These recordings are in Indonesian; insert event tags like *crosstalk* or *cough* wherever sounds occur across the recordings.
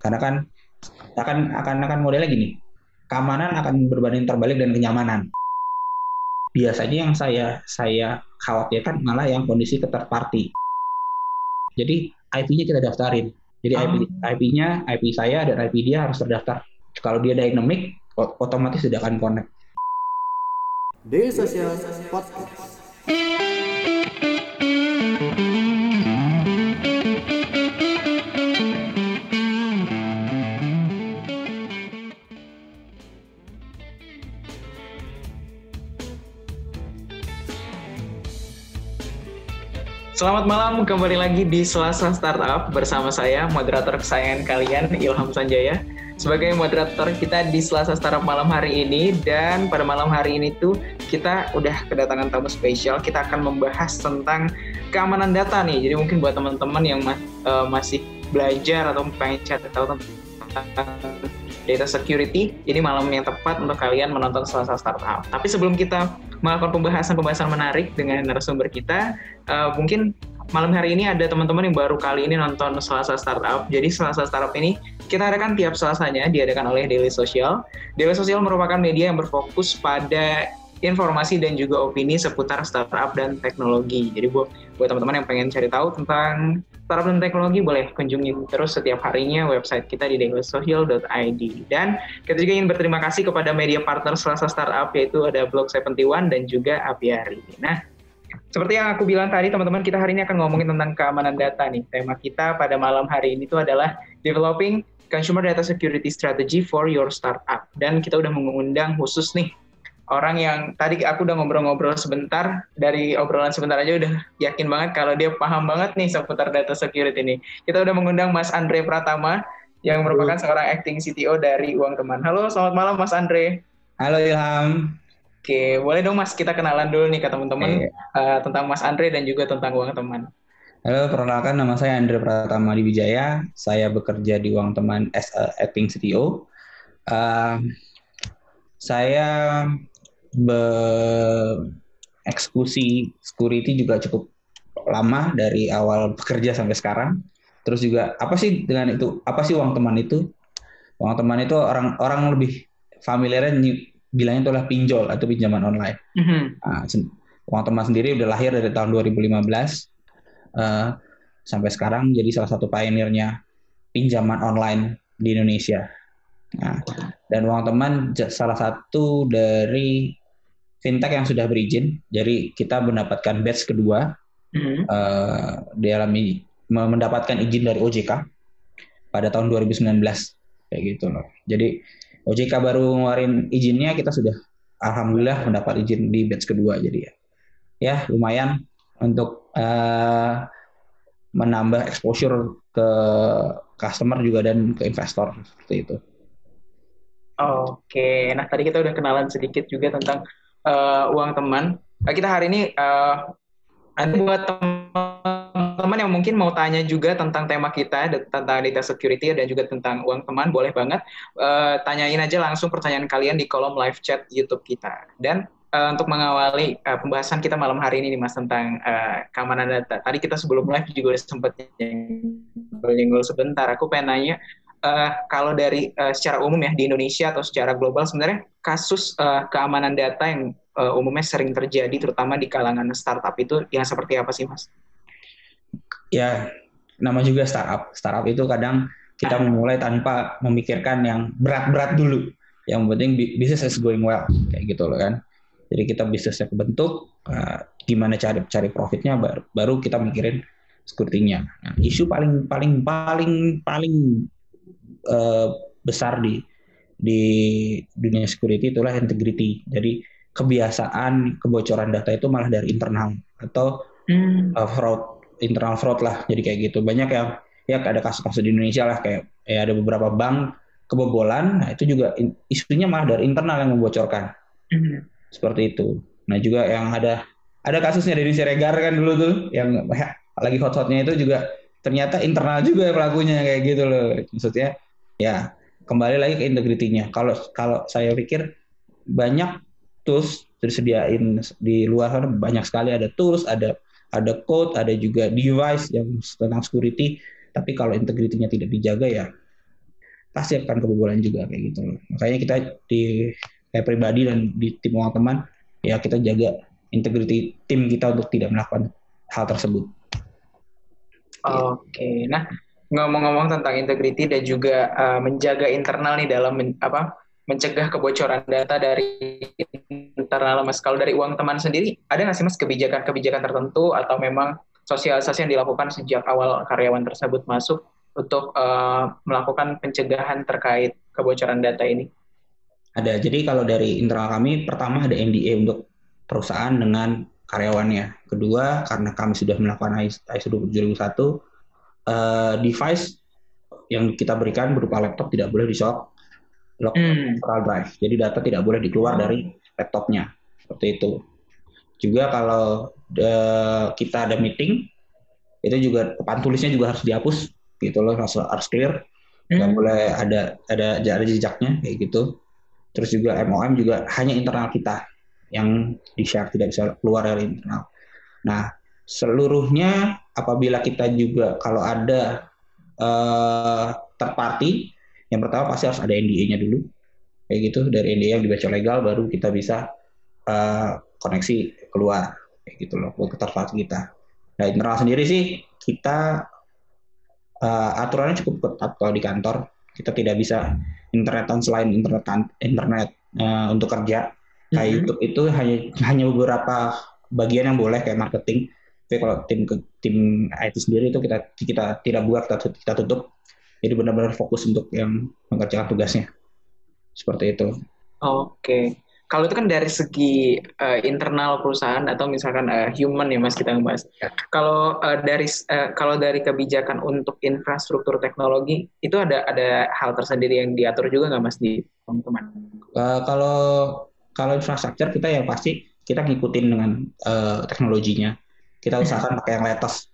Karena kan akan akan akan modelnya gini. Keamanan akan berbanding terbalik dengan kenyamanan. Biasanya yang saya saya khawatirkan malah yang kondisi ke third party. Jadi IP-nya kita daftarin. Jadi IP, Oh. IP-nya, IP saya dan IP dia harus terdaftar. Kalau dia dynamic, otomatis tidak akan connect. Daily Social Podcast. Selamat malam, kembali lagi di Selasa Startup bersama saya, moderator kesayangan kalian, Ilham Sanjaya. Sebagai moderator kita di Selasa Startup malam hari ini, dan pada malam hari ini tuh kita udah kedatangan tamu spesial, kita akan membahas tentang keamanan data nih. Jadi mungkin buat teman-teman yang eh, masih belajar atau pengen cari tahu tentang data security, ini malam yang tepat untuk kalian menonton Selasa Startup. Tapi sebelum kita melakukan pembahasan-pembahasan menarik dengan narasumber kita, Uh, mungkin malam hari ini ada teman-teman yang baru kali ini nonton Selasa Startup. Jadi Selasa Startup ini kita adakan tiap Selasanya diadakan oleh Daily Social. Daily Social merupakan media yang berfokus pada informasi dan juga opini seputar startup dan teknologi. Jadi buat buat teman-teman yang pengen cari tahu tentang startup dan teknologi boleh kunjungi terus setiap harinya website kita di dailysocial.id. Dan kita juga ingin berterima kasih kepada media partner Selasa Startup yaitu ada Blog 71 dan juga Apiari. Nah, seperti yang aku bilang tadi, teman-teman, kita hari ini akan ngomongin tentang keamanan data nih. Tema kita pada malam hari ini itu adalah Developing Consumer Data Security Strategy for Your Startup. Dan kita udah mengundang khusus nih orang yang tadi aku udah ngobrol-ngobrol sebentar, dari obrolan sebentar aja udah yakin banget kalau dia paham banget nih seputar data security ini. Kita udah mengundang Mas Andre Pratama, yang merupakan seorang acting CTO dari Uang Teman. Halo, selamat malam Mas Andre. Halo Ilham. Oke, boleh dong Mas kita kenalan dulu nih ke teman-teman Iya. uh, tentang Mas Andre dan juga tentang Uang Teman. Halo, perkenalkan nama saya Andre Pratama di Wijaya. Saya bekerja di Uang Teman as a acting CTO. Uh, saya bereksekusi security juga cukup lama dari awal bekerja sampai sekarang. Terus juga apa sih dengan itu? Apa sih uang teman itu? Uang teman itu orang orang lebih familiarnya ny- bilangnya itu adalah pinjol atau pinjaman online. Mhm. Nah, uang teman sendiri udah lahir dari tahun 2015 eh, sampai sekarang jadi salah satu pionirnya pinjaman online di Indonesia. Nah, dan uang teman salah satu dari fintech yang sudah berizin. Jadi kita mendapatkan batch kedua Mhm. eh, dalam mendapatkan izin dari OJK pada tahun 2019 kayak gitu loh. Jadi OJK baru ngeluarin izinnya kita sudah alhamdulillah mendapat izin di batch kedua jadi ya. Ya, lumayan untuk eh, menambah exposure ke customer juga dan ke investor seperti itu. Oke, nah tadi kita udah kenalan sedikit juga tentang uh, uang teman. Nah, kita hari ini uh, buat teman-teman yang mungkin mau tanya juga tentang tema kita tentang data security dan juga tentang uang teman, boleh banget uh, tanyain aja langsung pertanyaan kalian di kolom live chat YouTube kita. Dan uh, untuk mengawali uh, pembahasan kita malam hari ini nih Mas tentang uh, keamanan data. Tadi kita sebelum live juga sempat nyenggol sebentar. Aku pengen nanya eh, kalau dari eh, secara umum ya di Indonesia atau secara global sebenarnya kasus eh, keamanan data yang eh, umumnya sering terjadi terutama di kalangan startup itu yang seperti apa sih mas? Ya, nama juga startup. Startup itu kadang kita memulai tanpa memikirkan yang berat-berat dulu. Yang penting bi- business is going well, kayak gitu loh kan. Jadi kita bisnisnya kebentuk, eh, gimana cari cari profitnya, baru, baru kita mikirin security-nya. Nah, isu paling paling paling paling eh, besar di di dunia security itulah integrity. Jadi kebiasaan kebocoran data itu malah dari internal atau Hmm. uh, fraud internal fraud lah jadi kayak gitu banyak yang ya ada kasus-kasus di Indonesia lah kayak ya ada beberapa bank kebobolan nah itu juga in- isunya malah dari internal yang membocorkan Hmm. seperti itu nah juga yang ada ada kasusnya dari Siregar kan dulu tuh yang ya, lagi hot-hotnya itu juga ternyata internal juga pelakunya kayak gitu loh maksudnya ya kembali lagi ke integritinya kalau kalau saya pikir banyak tools disediain di luar sana banyak sekali ada tools ada ada code ada juga device yang tentang security tapi kalau integritinya tidak dijaga ya pasti akan kebobolan juga kayak gitu. Makanya kita di kayak pribadi dan di tim teman ya kita jaga integriti tim kita untuk tidak melakukan hal tersebut. Oke, nah ngomong-ngomong tentang integriti dan juga uh, menjaga internal nih dalam men, apa mencegah kebocoran data dari internal mas. Kalau dari uang teman sendiri, ada nggak sih mas kebijakan-kebijakan tertentu atau memang sosialisasi yang dilakukan sejak awal karyawan tersebut masuk untuk uh, melakukan pencegahan terkait kebocoran data ini? Ada. Jadi kalau dari internal kami, pertama ada NDA untuk perusahaan dengan karyawannya. Kedua, karena kami sudah melakukan ISO 2001, uh, device yang kita berikan berupa laptop tidak boleh di shop lock hmm. drive. Jadi data tidak boleh dikeluar dari laptopnya. Seperti itu. Juga kalau uh, kita ada meeting, itu juga papan tulisnya juga harus dihapus gitu loh harus, harus clear nggak hmm. boleh ada ada ada jejaknya kayak gitu terus juga MOM juga hanya internal kita yang di share tidak bisa keluar dari internal nah seluruhnya apabila kita juga kalau ada uh, third party yang pertama pasti harus ada NDA-nya dulu kayak gitu dari NDA yang dibaca legal baru kita bisa uh, koneksi keluar kayak gitu loh buat third party kita nah internal sendiri sih kita uh, aturannya cukup ketat kalau di kantor. Kita tidak bisa internetan selain internet internet uh, untuk kerja. Kayak mm -hmm. YouTube itu hanya hanya beberapa bagian yang boleh kayak marketing. Tapi kalau tim tim IT sendiri itu kita kita tidak buat kita, kita tutup. Jadi benar-benar fokus untuk yang mengerjakan tugasnya. Seperti itu. Oke. Okay kalau itu kan dari segi uh, internal perusahaan atau misalkan uh, human ya mas kita ngebahas. Ya. Kalau uh, dari uh, kalau dari kebijakan untuk infrastruktur teknologi itu ada ada hal tersendiri yang diatur juga nggak mas di teman-teman? Uh, kalau kalau infrastruktur kita ya pasti kita ngikutin dengan uh, teknologinya. Kita usahakan pakai yang latest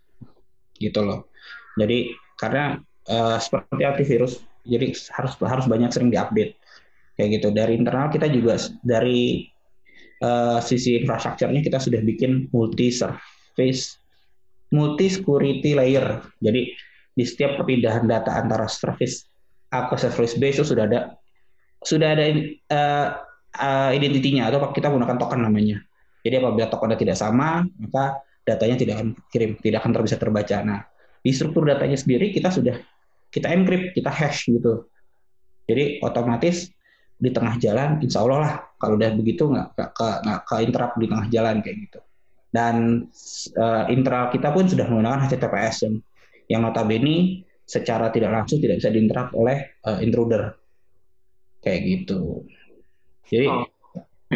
gitu loh. Jadi karena uh, seperti antivirus, jadi harus harus banyak sering diupdate. Kayak gitu. Dari internal kita juga dari uh, sisi infrastrukturnya kita sudah bikin multi service multi security layer. Jadi di setiap perpindahan data antara service A ke service B itu sudah ada sudah ada uh, uh, identitinya atau kita menggunakan token namanya. Jadi apabila tokennya tidak sama maka datanya tidak akan kirim tidak akan bisa terbaca nah di struktur datanya sendiri kita sudah kita encrypt kita hash gitu jadi otomatis di tengah jalan, insya Allah lah kalau udah begitu nggak ke nggak ke interrupt di tengah jalan kayak gitu. Dan uh, internal kita pun sudah menggunakan HTTPS yang yang notabene secara tidak langsung tidak bisa diinterrupt oleh uh, intruder kayak gitu. Jadi oh.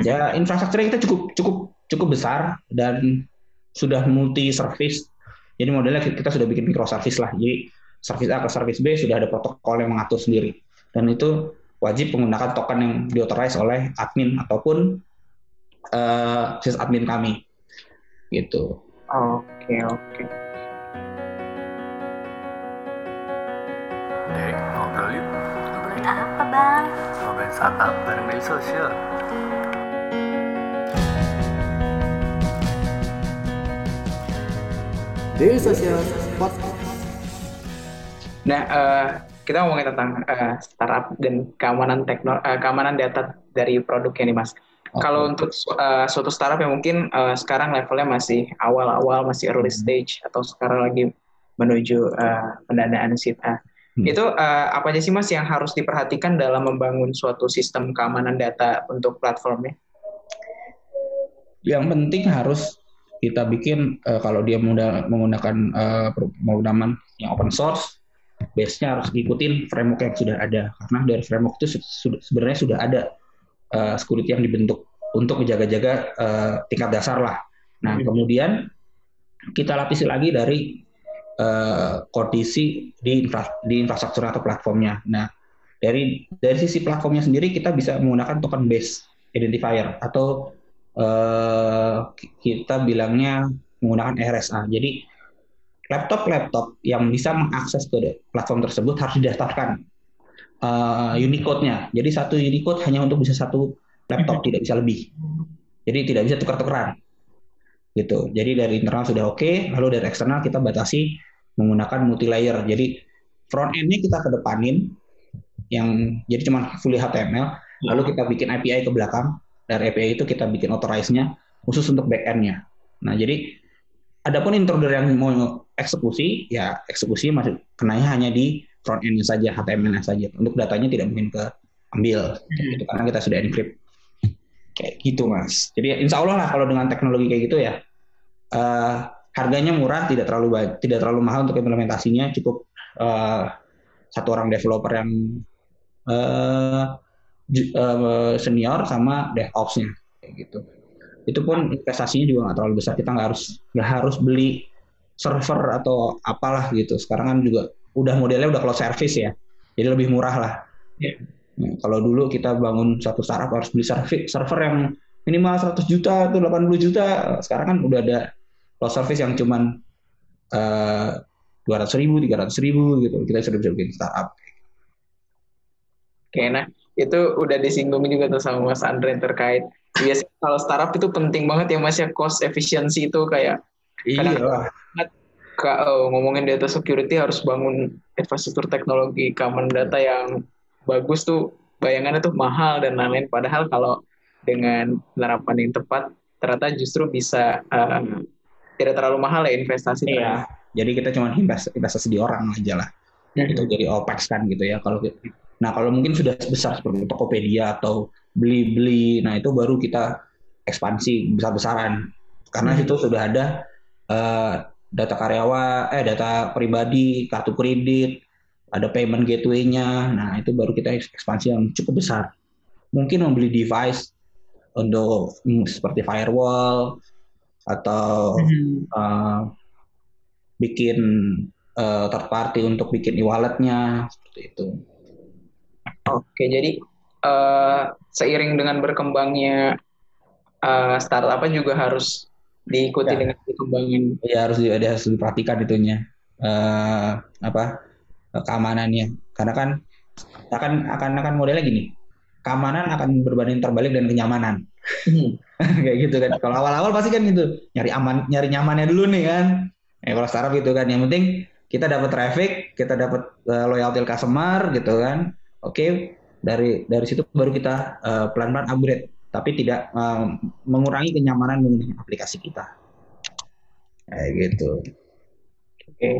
ya infrastruktur kita cukup cukup cukup besar dan sudah multi service. Jadi modelnya kita sudah bikin microservice lah. Jadi service A ke service B sudah ada protokol yang mengatur sendiri. Dan itu wajib menggunakan token yang diauthorize oleh admin ataupun uh, admin kami gitu. Oke oke. Dek, ngobrol yuk. Ngobrolin apa bang? Ngobrolin startup bareng media sosial. Daily Social Podcast. Nah, uh, kita ngomongin tentang uh, startup dan keamanan tekno uh, keamanan data dari produknya nih mas. Okay. Kalau untuk uh, suatu startup yang mungkin uh, sekarang levelnya masih awal-awal, masih early hmm. stage atau sekarang lagi menuju uh, pendanaan seed A, hmm. itu uh, apa aja sih mas yang harus diperhatikan dalam membangun suatu sistem keamanan data untuk platformnya? Yang penting harus kita bikin uh, kalau dia menggunakan uh, pemrograman yang open source base-nya harus diikutin framework yang sudah ada karena dari framework itu sebenarnya sudah ada uh, security yang dibentuk untuk menjaga-jaga uh, tingkat dasar lah. Nah hmm. kemudian kita lapisi lagi dari uh, kondisi di, infra, di infrastruktur atau platformnya. Nah dari dari sisi platformnya sendiri kita bisa menggunakan token base identifier atau uh, kita bilangnya menggunakan RSA. Jadi laptop-laptop yang bisa mengakses ke platform tersebut harus didaftarkan uh, Unicode-nya. Jadi satu Unicode hanya untuk bisa satu laptop, mm-hmm. tidak bisa lebih. Jadi tidak bisa tukar-tukaran. Gitu. Jadi dari internal sudah oke, okay, lalu dari eksternal kita batasi menggunakan multi layer. Jadi front end-nya kita kedepanin, yang jadi cuma fully HTML, lalu kita bikin API ke belakang. API itu kita bikin authorize-nya khusus untuk back-end-nya. Nah, jadi adapun intruder yang mau eksekusi, ya eksekusi masih kenanya hanya di front end saja, HTML saja. Untuk datanya tidak mungkin ke ambil, gitu, karena kita sudah encrypt. Kayak gitu, Mas. Jadi insya Allah lah kalau dengan teknologi kayak gitu ya, uh, harganya murah, tidak terlalu baik, tidak terlalu mahal untuk implementasinya, cukup uh, satu orang developer yang uh, uh, senior sama DevOps-nya, kayak gitu. Itu pun investasinya juga nggak terlalu besar, kita nggak harus nggak harus beli server atau apalah gitu. Sekarang kan juga udah modelnya udah cloud service ya, jadi lebih murah lah. Yeah. Nah, kalau dulu kita bangun satu startup harus beli server, server yang minimal 100 juta atau 80 juta, sekarang kan udah ada cloud service yang cuman eh, dua ratus ribu, tiga ratus ribu gitu, kita sudah bisa bikin startup. Oke, nah itu udah disinggung juga tuh sama Mas Andre terkait. Biasanya kalau startup itu penting banget ya Mas ya cost efficiency itu kayak iya. uh, ngomongin data security harus bangun infrastruktur teknologi keamanan data yang bagus tuh bayangannya tuh mahal dan lain-lain. Padahal kalau dengan penerapan yang tepat ternyata justru bisa uh, tidak terlalu mahal ya investasi iya. jadi kita cuma invest, investasi di orang aja lah. Hmm. itu jadi opex kan gitu ya kalau nah kalau mungkin sudah besar seperti Tokopedia atau beli-beli nah itu baru kita ekspansi besar-besaran karena hmm. itu sudah ada uh, data karyawan, eh data pribadi, kartu kredit, ada payment gateway-nya. Nah, itu baru kita ekspansi yang cukup besar. Mungkin membeli device untuk hmm, seperti firewall atau hmm. uh, bikin uh, third party untuk bikin e-walletnya seperti itu. Oke, jadi uh, seiring dengan berkembangnya uh, startup juga harus diikuti ya. dengan perkembangan. Ya harus ada harus diperhatikan itunya uh, apa keamanannya. Karena kan akan akan akan modelnya gini. Keamanan akan berbanding terbalik dengan kenyamanan. Hmm. *laughs* Kayak gitu kan. Kalau awal-awal pasti kan itu nyari aman, nyari nyamannya dulu nih kan. Ya kalau startup gitu kan. Yang penting kita dapat traffic, kita dapat uh, loyalty customer gitu kan. Oke, okay. dari dari situ baru kita uh, pelan-pelan upgrade tapi tidak uh, mengurangi kenyamanan menggunakan aplikasi kita. Kayak gitu. Oke. Okay.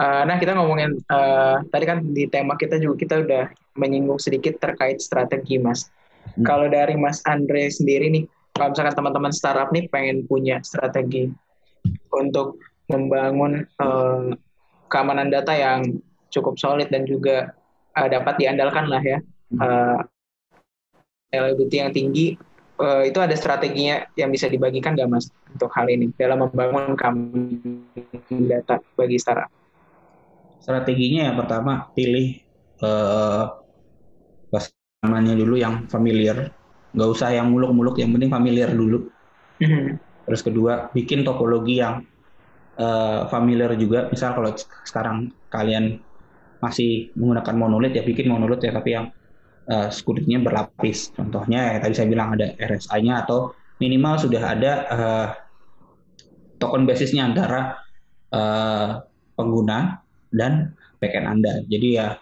Uh, nah kita ngomongin uh, tadi kan di tema kita juga kita udah menyinggung sedikit terkait strategi mas. Hmm. Kalau dari Mas Andre sendiri nih, kalau misalkan teman-teman startup nih pengen punya strategi untuk membangun uh, keamanan data yang cukup solid dan juga uh, dapat diandalkan lah ya. Uh, reliability yang tinggi uh, itu ada strateginya yang bisa dibagikan nggak mas untuk hal ini dalam membangun keamanan data bagi startup? Strateginya yang pertama pilih uh, namanya dulu yang familiar, nggak usah yang muluk-muluk, yang penting familiar dulu. Mm-hmm. Terus kedua bikin topologi yang uh, familiar juga. Misal kalau sekarang kalian masih menggunakan monolit ya bikin monolit ya tapi yang uh, security-nya berlapis. Contohnya ya tadi saya bilang ada RSI-nya atau minimal sudah ada uh, token basisnya antara uh, pengguna dan backend Anda. Jadi ya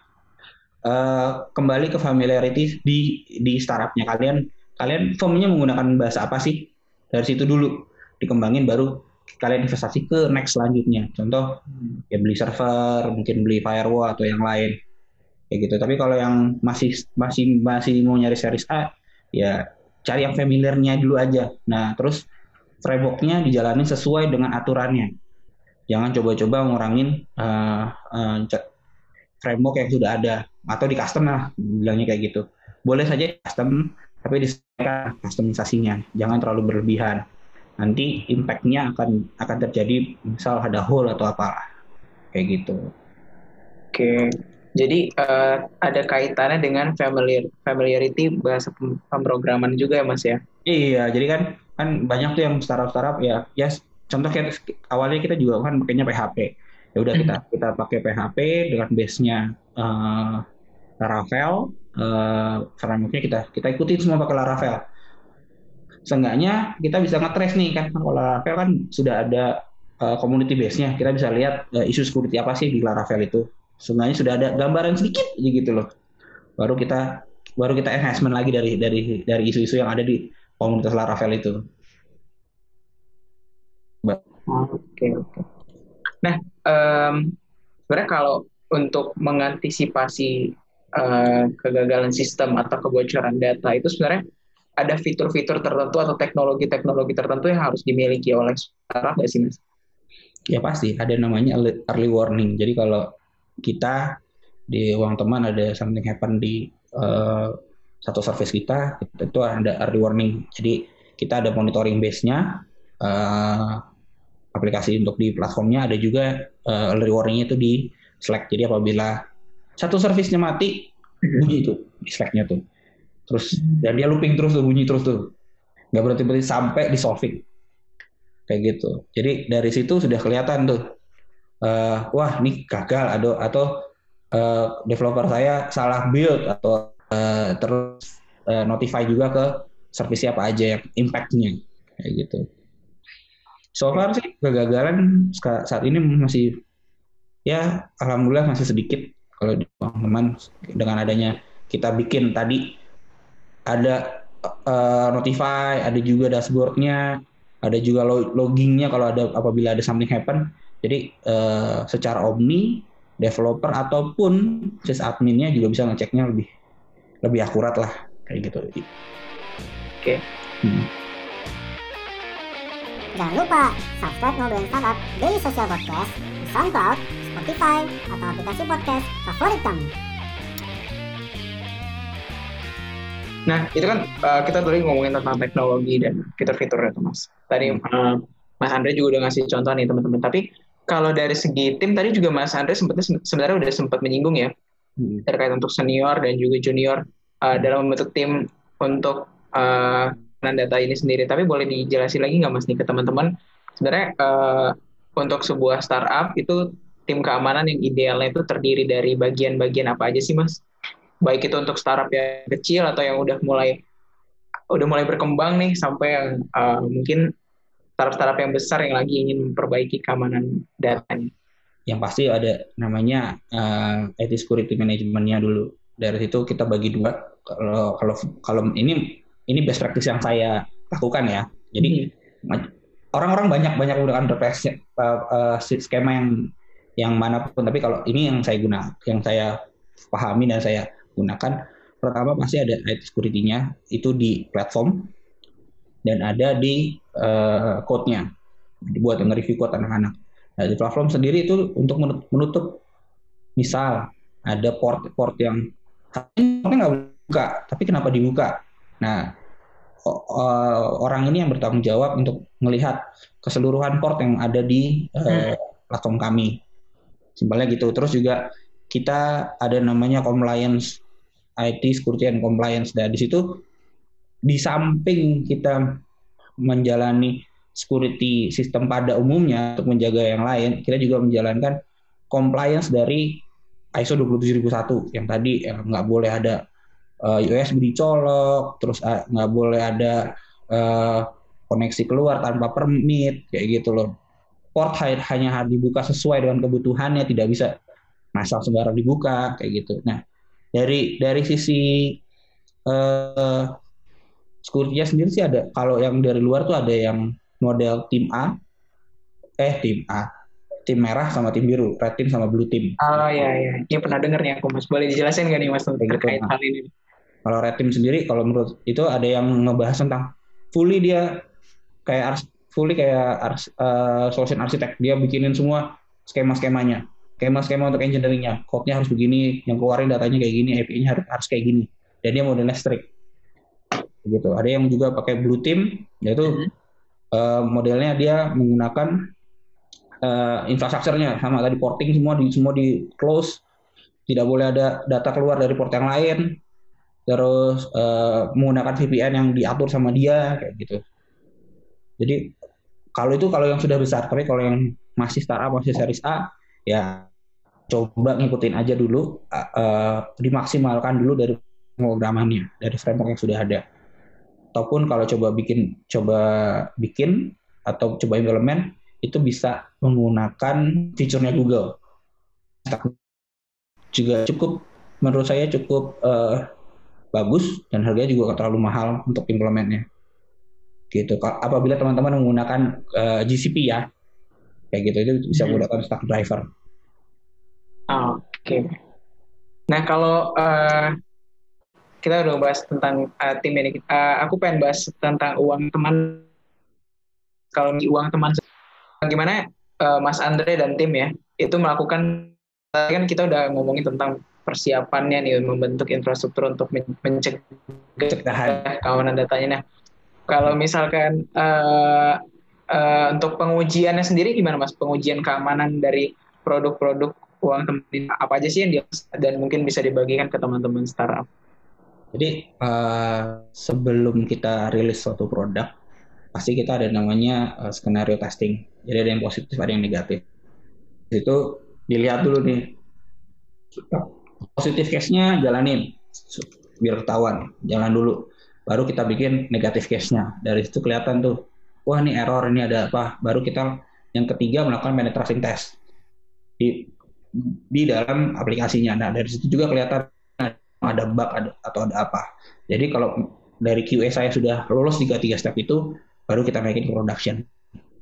uh, kembali ke familiarity di di startupnya kalian. Kalian formnya menggunakan bahasa apa sih? Dari situ dulu dikembangin baru kalian investasi ke next selanjutnya. Contoh ya beli server, mungkin beli firewall atau yang lain kayak gitu. Tapi kalau yang masih masih masih mau nyari series A, ya cari yang familiarnya dulu aja. Nah, terus frameworknya dijalani sesuai dengan aturannya. Jangan coba-coba ngurangin uh, uh, framework yang sudah ada atau di custom lah bilangnya kayak gitu. Boleh saja custom, tapi disesuaikan customisasinya. Jangan terlalu berlebihan. Nanti impact-nya akan akan terjadi misal ada hole atau apa kayak gitu. Oke, jadi uh, ada kaitannya dengan familiar familiarity bahasa pemrograman juga ya Mas ya? Iya, jadi kan kan banyak tuh yang startup-startup ya, ya contoh kayak awalnya kita juga kan pakainya PHP. Ya udah kita hmm. kita pakai PHP dengan base-nya uh, Laravel, uh, framework-nya kita kita ikutin semua pakai Laravel. Seenggaknya kita bisa nge-trace nih kan kalau Laravel kan sudah ada uh, community base-nya, kita bisa lihat uh, isu security apa sih di Laravel itu sebenarnya sudah ada gambaran sedikit gitu loh. baru kita baru kita enhancement lagi dari dari dari isu-isu yang ada di komunitas Laravel itu. Oke oke. Nah, um, sebenarnya kalau untuk mengantisipasi uh, kegagalan sistem atau kebocoran data itu sebenarnya ada fitur-fitur tertentu atau teknologi-teknologi tertentu yang harus dimiliki oleh startup nggak sih mas? Ya pasti ada namanya early warning. Jadi kalau kita di uang teman ada something happen di uh, satu service kita, itu ada early warning. Jadi kita ada monitoring base-nya, uh, aplikasi untuk di platformnya ada juga uh, early warning-nya itu di Slack. Jadi apabila satu service-nya mati, bunyi itu di Slack-nya tuh. Terus dan dia looping terus tuh bunyi terus tuh. Nggak berhenti berhenti sampai di solving. Kayak gitu. Jadi dari situ sudah kelihatan tuh. Uh, wah ini gagal atau atau uh, developer saya salah build atau uh, terus uh, notify juga ke service apa aja yang impact-nya kayak gitu. So far sih kegagalan saat ini masih ya alhamdulillah masih sedikit kalau di teman dengan adanya kita bikin tadi ada uh, notify, ada juga dashboardnya, ada juga loggingnya kalau ada apabila ada something happen. Jadi uh, secara omni developer ataupun sysadminnya juga bisa ngeceknya lebih lebih akurat lah kayak gitu. Oke. Okay. Hmm. Jangan lupa subscribe Ngobrolin Startup Daily Social Podcast di SoundCloud, Spotify, atau aplikasi podcast favorit kamu. Nah, itu kan uh, kita tadi ngomongin tentang teknologi dan fitur-fiturnya tuh Mas. Tadi uh, Mas Andre juga udah ngasih contoh nih teman-teman. Tapi kalau dari segi tim tadi juga Mas Andre sempat sebenarnya udah sempat menyinggung ya hmm. terkait untuk senior dan juga junior uh, dalam membentuk tim untuk uh, data ini sendiri. Tapi boleh dijelasin lagi nggak Mas nih ke teman-teman sebenarnya uh, untuk sebuah startup itu tim keamanan yang idealnya itu terdiri dari bagian-bagian apa aja sih Mas? Baik itu untuk startup yang kecil atau yang udah mulai udah mulai berkembang nih sampai yang uh, mungkin startup-startup yang besar yang lagi ingin memperbaiki keamanan datanya. Yang pasti ada namanya uh, IT security managementnya dulu. Dari situ kita bagi dua. Kalau kalau kalau ini ini best practice yang saya lakukan ya. Jadi hmm. orang-orang banyak banyak menggunakan uh, uh, skema yang yang mana pun. Tapi kalau ini yang saya guna, yang saya pahami dan saya gunakan pertama pasti ada IT security-nya itu di platform dan ada di uh, code-nya dibuat yang review code anak-anak. Nah, di platform sendiri itu untuk menutup misal ada port-port yang portnya nggak buka, tapi kenapa dibuka? Nah, orang ini yang bertanggung jawab untuk melihat keseluruhan port yang ada di uh, platform kami. Simpelnya gitu. Terus juga kita ada namanya compliance IT security and compliance dan di situ di samping kita menjalani security sistem pada umumnya untuk menjaga yang lain, kita juga menjalankan compliance dari ISO 27001 yang tadi ya, nggak boleh ada uh, eh, USB dicolok, terus uh, nggak boleh ada uh, koneksi keluar tanpa permit kayak gitu loh. Port hanya dibuka sesuai dengan kebutuhannya, tidak bisa asal sembarang dibuka kayak gitu. Nah, dari dari sisi uh, security sendiri sih ada. Kalau yang dari luar tuh ada yang model tim A eh tim A tim merah sama tim biru red team sama blue team. Oh iya iya. Ini pernah denger nih aku mas. Boleh dijelasin nggak nih mas gitu. terkait hal ini? Kalau red team sendiri kalau menurut itu ada yang ngebahas tentang fully dia kayak fully kayak uh, solution architect dia bikinin semua skema-skemanya skema-skema untuk engineeringnya, code-nya harus begini, yang keluarin datanya kayak gini, API-nya harus, harus kayak gini. Dan dia modelnya strict. Gitu. Ada yang juga pakai blue team, yaitu mm -hmm. uh, modelnya dia menggunakan uh, infrastrukturnya sama tadi porting semua di semua di close, tidak boleh ada data keluar dari port yang lain, terus uh, menggunakan VPN yang diatur sama dia kayak gitu. Jadi kalau itu kalau yang sudah besar, tapi kalau yang masih startup masih series A ya coba ngikutin aja dulu uh, dimaksimalkan dulu dari pemrogramannya dari framework yang sudah ada ataupun kalau coba bikin coba bikin atau coba implement itu bisa menggunakan fiturnya Google juga cukup menurut saya cukup uh, bagus dan harganya juga terlalu mahal untuk implementnya. Gitu. Apabila teman-teman menggunakan uh, GCP ya, kayak gitu itu bisa Hmm. menggunakan stack driver. Oke. Nah kalau uh, kita udah bahas tentang uh, tim ini, uh, aku pengen bahas tentang uang teman. Kalau di uang teman, gimana uh, Mas Andre dan tim ya itu melakukan tadi kan kita udah ngomongin tentang persiapannya nih membentuk infrastruktur untuk men- mencegah keamanan datanya. Nah, kalau misalkan uh, uh, untuk pengujiannya sendiri gimana Mas? Pengujian keamanan dari produk-produk uang teman apa aja sih yang dia dan mungkin bisa dibagikan ke teman-teman startup? Jadi uh, sebelum kita rilis suatu produk, pasti kita ada namanya uh, skenario testing. Jadi ada yang positif, ada yang negatif. Itu dilihat dulu nih. Positif case-nya jalanin, biar ketahuan, jalan dulu. Baru kita bikin negatif case-nya. Dari situ kelihatan tuh, wah ini error, ini ada apa. Baru kita yang ketiga melakukan penetrasi test di di dalam aplikasinya. Nah dari situ juga kelihatan ada bug ada, atau ada apa. Jadi kalau dari QA saya sudah lolos tiga tiga step itu, baru kita naikin ke production,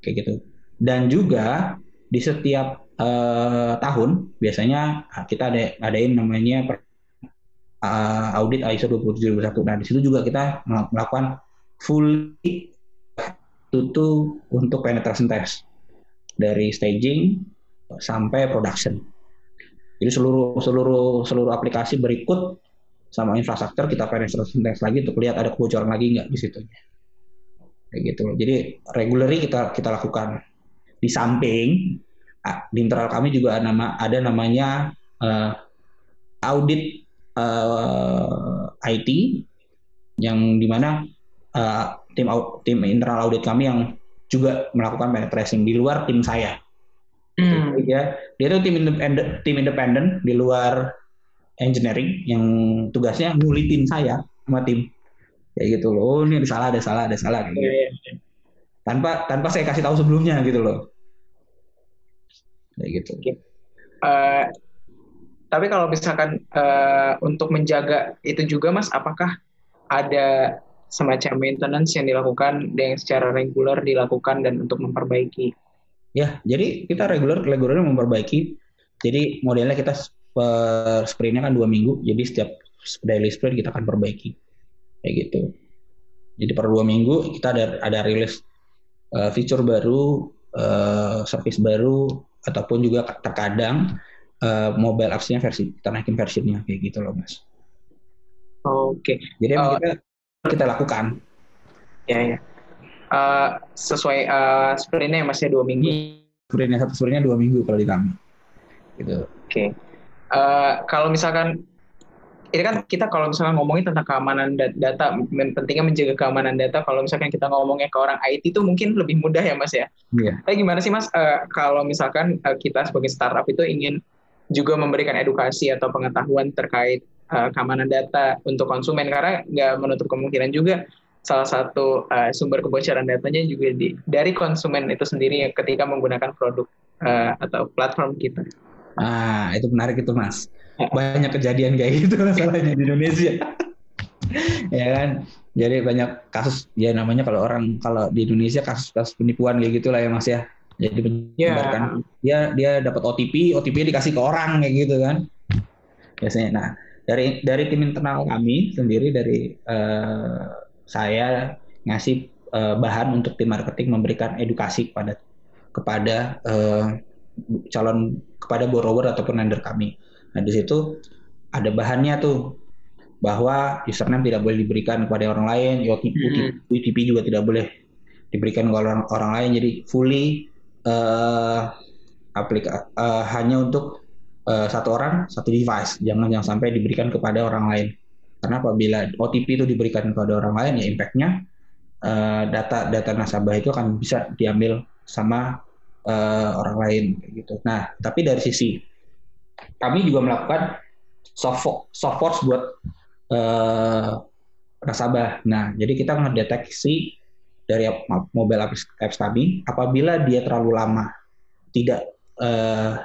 kayak gitu. Dan juga di setiap uh, tahun biasanya kita ada adain namanya uh, audit ISO 27001. Nah di situ juga kita melakukan full tutu untuk penetration test dari staging sampai production. Jadi seluruh seluruh seluruh aplikasi berikut sama infrastruktur kita penetration test lagi untuk lihat ada kebocoran lagi nggak di situ. Kayak gitu. Jadi regularly kita kita lakukan. Di samping di internal kami juga nama ada namanya uh, audit uh, IT yang di mana uh, tim tim internal audit kami yang juga melakukan penetracing di luar tim saya. Hmm. Ya, dia itu tim independen, tim independen di luar engineering yang tugasnya ngulitin saya sama tim. Kayak gitu loh. Oh, ini ada salah, ada salah, ada salah kayak gitu. Iya, Tanpa tanpa saya kasih tahu sebelumnya gitu loh. Kayak gitu. Uh, tapi kalau misalkan uh, untuk menjaga itu juga Mas, apakah ada semacam maintenance yang dilakukan yang secara reguler dilakukan dan untuk memperbaiki? Ya, jadi kita reguler reguler memperbaiki. Jadi modelnya kita per sprintnya kan dua minggu, jadi setiap daily sprint kita akan perbaiki, kayak gitu. Jadi per dua minggu kita ada ada rilis uh, fitur baru, uh, service baru, ataupun juga terkadang uh, mobile apps-nya versi kita naikin versinya kayak gitu loh mas. Oke. Okay. Jadi uh, kita kita lakukan. Ya ya. Uh, sesuai uh, sprintnya masih dua minggu. Sprintnya satu sprintnya dua minggu kalau di kami. Gitu. Oke. Okay. Uh, kalau misalkan ini kan kita kalau misalkan ngomongin tentang keamanan data, pentingnya menjaga keamanan data. Kalau misalkan kita ngomongnya ke orang IT itu mungkin lebih mudah ya mas ya. Iya. Tapi gimana sih mas uh, kalau misalkan uh, kita sebagai startup itu ingin juga memberikan edukasi atau pengetahuan terkait uh, keamanan data untuk konsumen karena nggak menutup kemungkinan juga salah satu uh, sumber kebocoran datanya juga di, dari konsumen itu sendiri yang ketika menggunakan produk uh, atau platform kita. Ah, itu menarik itu mas. Banyak kejadian kayak gitu *laughs* masalahnya di Indonesia. *laughs* ya kan. Jadi banyak kasus ya namanya kalau orang kalau di Indonesia kasus-kasus penipuan kayak gitulah ya mas ya. Jadi menyebarkan yeah. dia dia dapat OTP, OTP dikasih ke orang kayak gitu kan. Biasanya. Nah, dari dari tim internal kami sendiri dari uh, saya ngasih uh, bahan untuk tim marketing memberikan edukasi kepada kepada uh, calon kepada borrower ataupun lender kami. Nah di situ ada bahannya tuh bahwa username tidak boleh diberikan kepada orang lain, mm -hmm. UTP juga tidak boleh diberikan ke orang orang lain. Jadi fully uh, aplika uh, hanya untuk uh, satu orang satu device, jangan yang sampai diberikan kepada orang lain. Karena apabila OTP itu diberikan kepada orang lain, ya impactnya uh, data data nasabah itu akan bisa diambil sama uh, orang lain gitu. Nah, tapi dari sisi kami juga melakukan soft soft force buat uh, nasabah. Nah, jadi kita mendeteksi dari mobile apps, apps kami apabila dia terlalu lama tidak uh,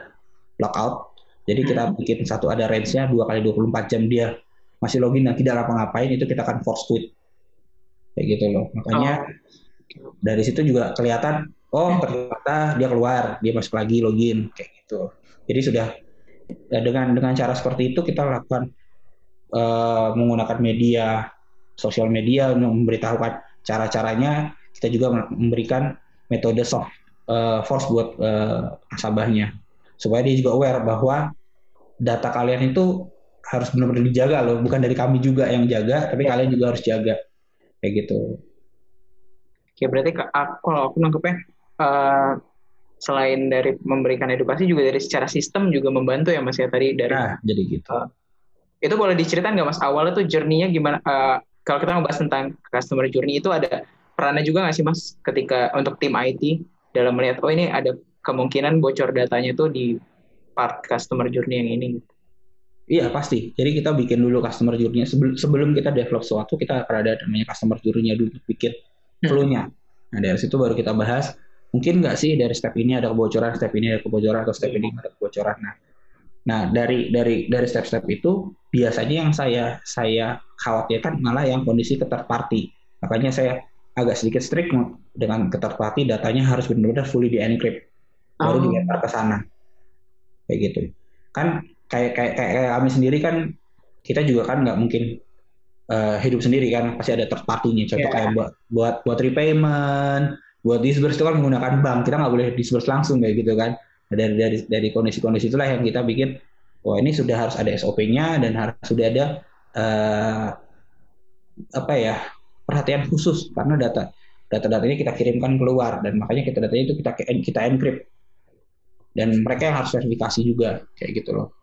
logout Jadi kita bikin satu ada range-nya dua kali 24 jam dia masih login dan tidak ngapa-ngapain itu kita akan force quit. Kayak gitu loh. Makanya dari situ juga kelihatan oh ternyata dia keluar, dia masuk lagi login kayak gitu. Jadi sudah ya, dengan dengan cara seperti itu kita lakukan eh, menggunakan media sosial media untuk memberitahukan cara-caranya. Kita juga memberikan metode soft eh, force buat eh, nasabahnya supaya dia juga aware bahwa data kalian itu harus benar-benar dijaga loh, bukan dari kami juga yang jaga, tapi kalian juga harus jaga kayak gitu. Oke, berarti kalau aku nangkepnya eh, selain dari memberikan edukasi juga dari secara sistem juga membantu ya Mas ya tadi dari Nah, jadi gitu. itu boleh diceritain nggak Mas awalnya tuh journey-nya gimana? Eh, kalau kita ngebahas tentang customer journey itu ada perannya juga nggak sih Mas ketika untuk tim IT dalam melihat oh ini ada kemungkinan bocor datanya tuh di part customer journey yang ini. Iya pasti. Jadi kita bikin dulu customer journey sebelum sebelum kita develop sesuatu kita akan ada namanya customer journey dulu bikin flow-nya. Nah dari situ baru kita bahas mungkin nggak sih dari step ini ada kebocoran, step ini ada kebocoran atau step ini ada kebocoran. Nah, nah dari dari dari step-step itu biasanya yang saya saya khawatirkan malah yang kondisi third party. Makanya saya agak sedikit strict dengan third party datanya harus benar-benar fully di encrypt baru Oh. dilempar ke sana kayak gitu kan kayak kayak kayak kayak kami sendiri kan kita juga kan nggak mungkin eh, hidup sendiri kan pasti ada third party-nya. Contoh Iya. kayak buat buat buat repayment buat disburse itu kan menggunakan bank. Kita nggak boleh disburse langsung kayak gitu kan. Dari dari dari kondisi-kondisi itulah yang kita bikin wah ini sudah harus ada SOP-nya dan harus sudah ada eh, apa ya perhatian khusus. Karena data data-data ini kita kirimkan keluar dan makanya kita datanya itu kita kita encrypt. Dan mereka yang harus verifikasi juga kayak gitu loh.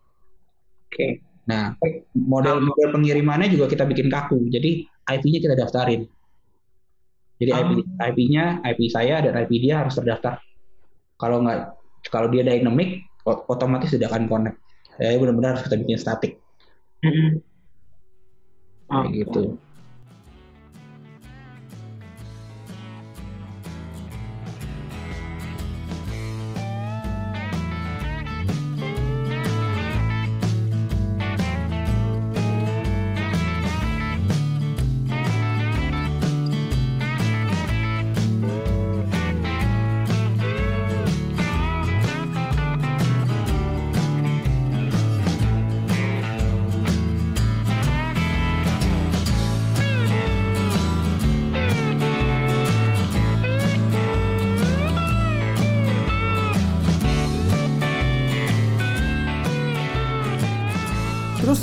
Oke. Nah, model model pengirimannya juga kita bikin kaku. Jadi IP-nya kita daftarin. Jadi IP IP-nya IP saya dan IP dia harus terdaftar. Kalau nggak kalau dia dynamic otomatis tidak akan connect. Ya benar-benar harus kita bikin static Mm-mm. kayak gitu.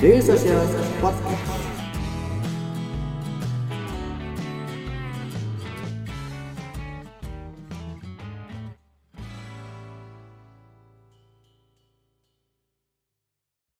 Daily Social Podcast.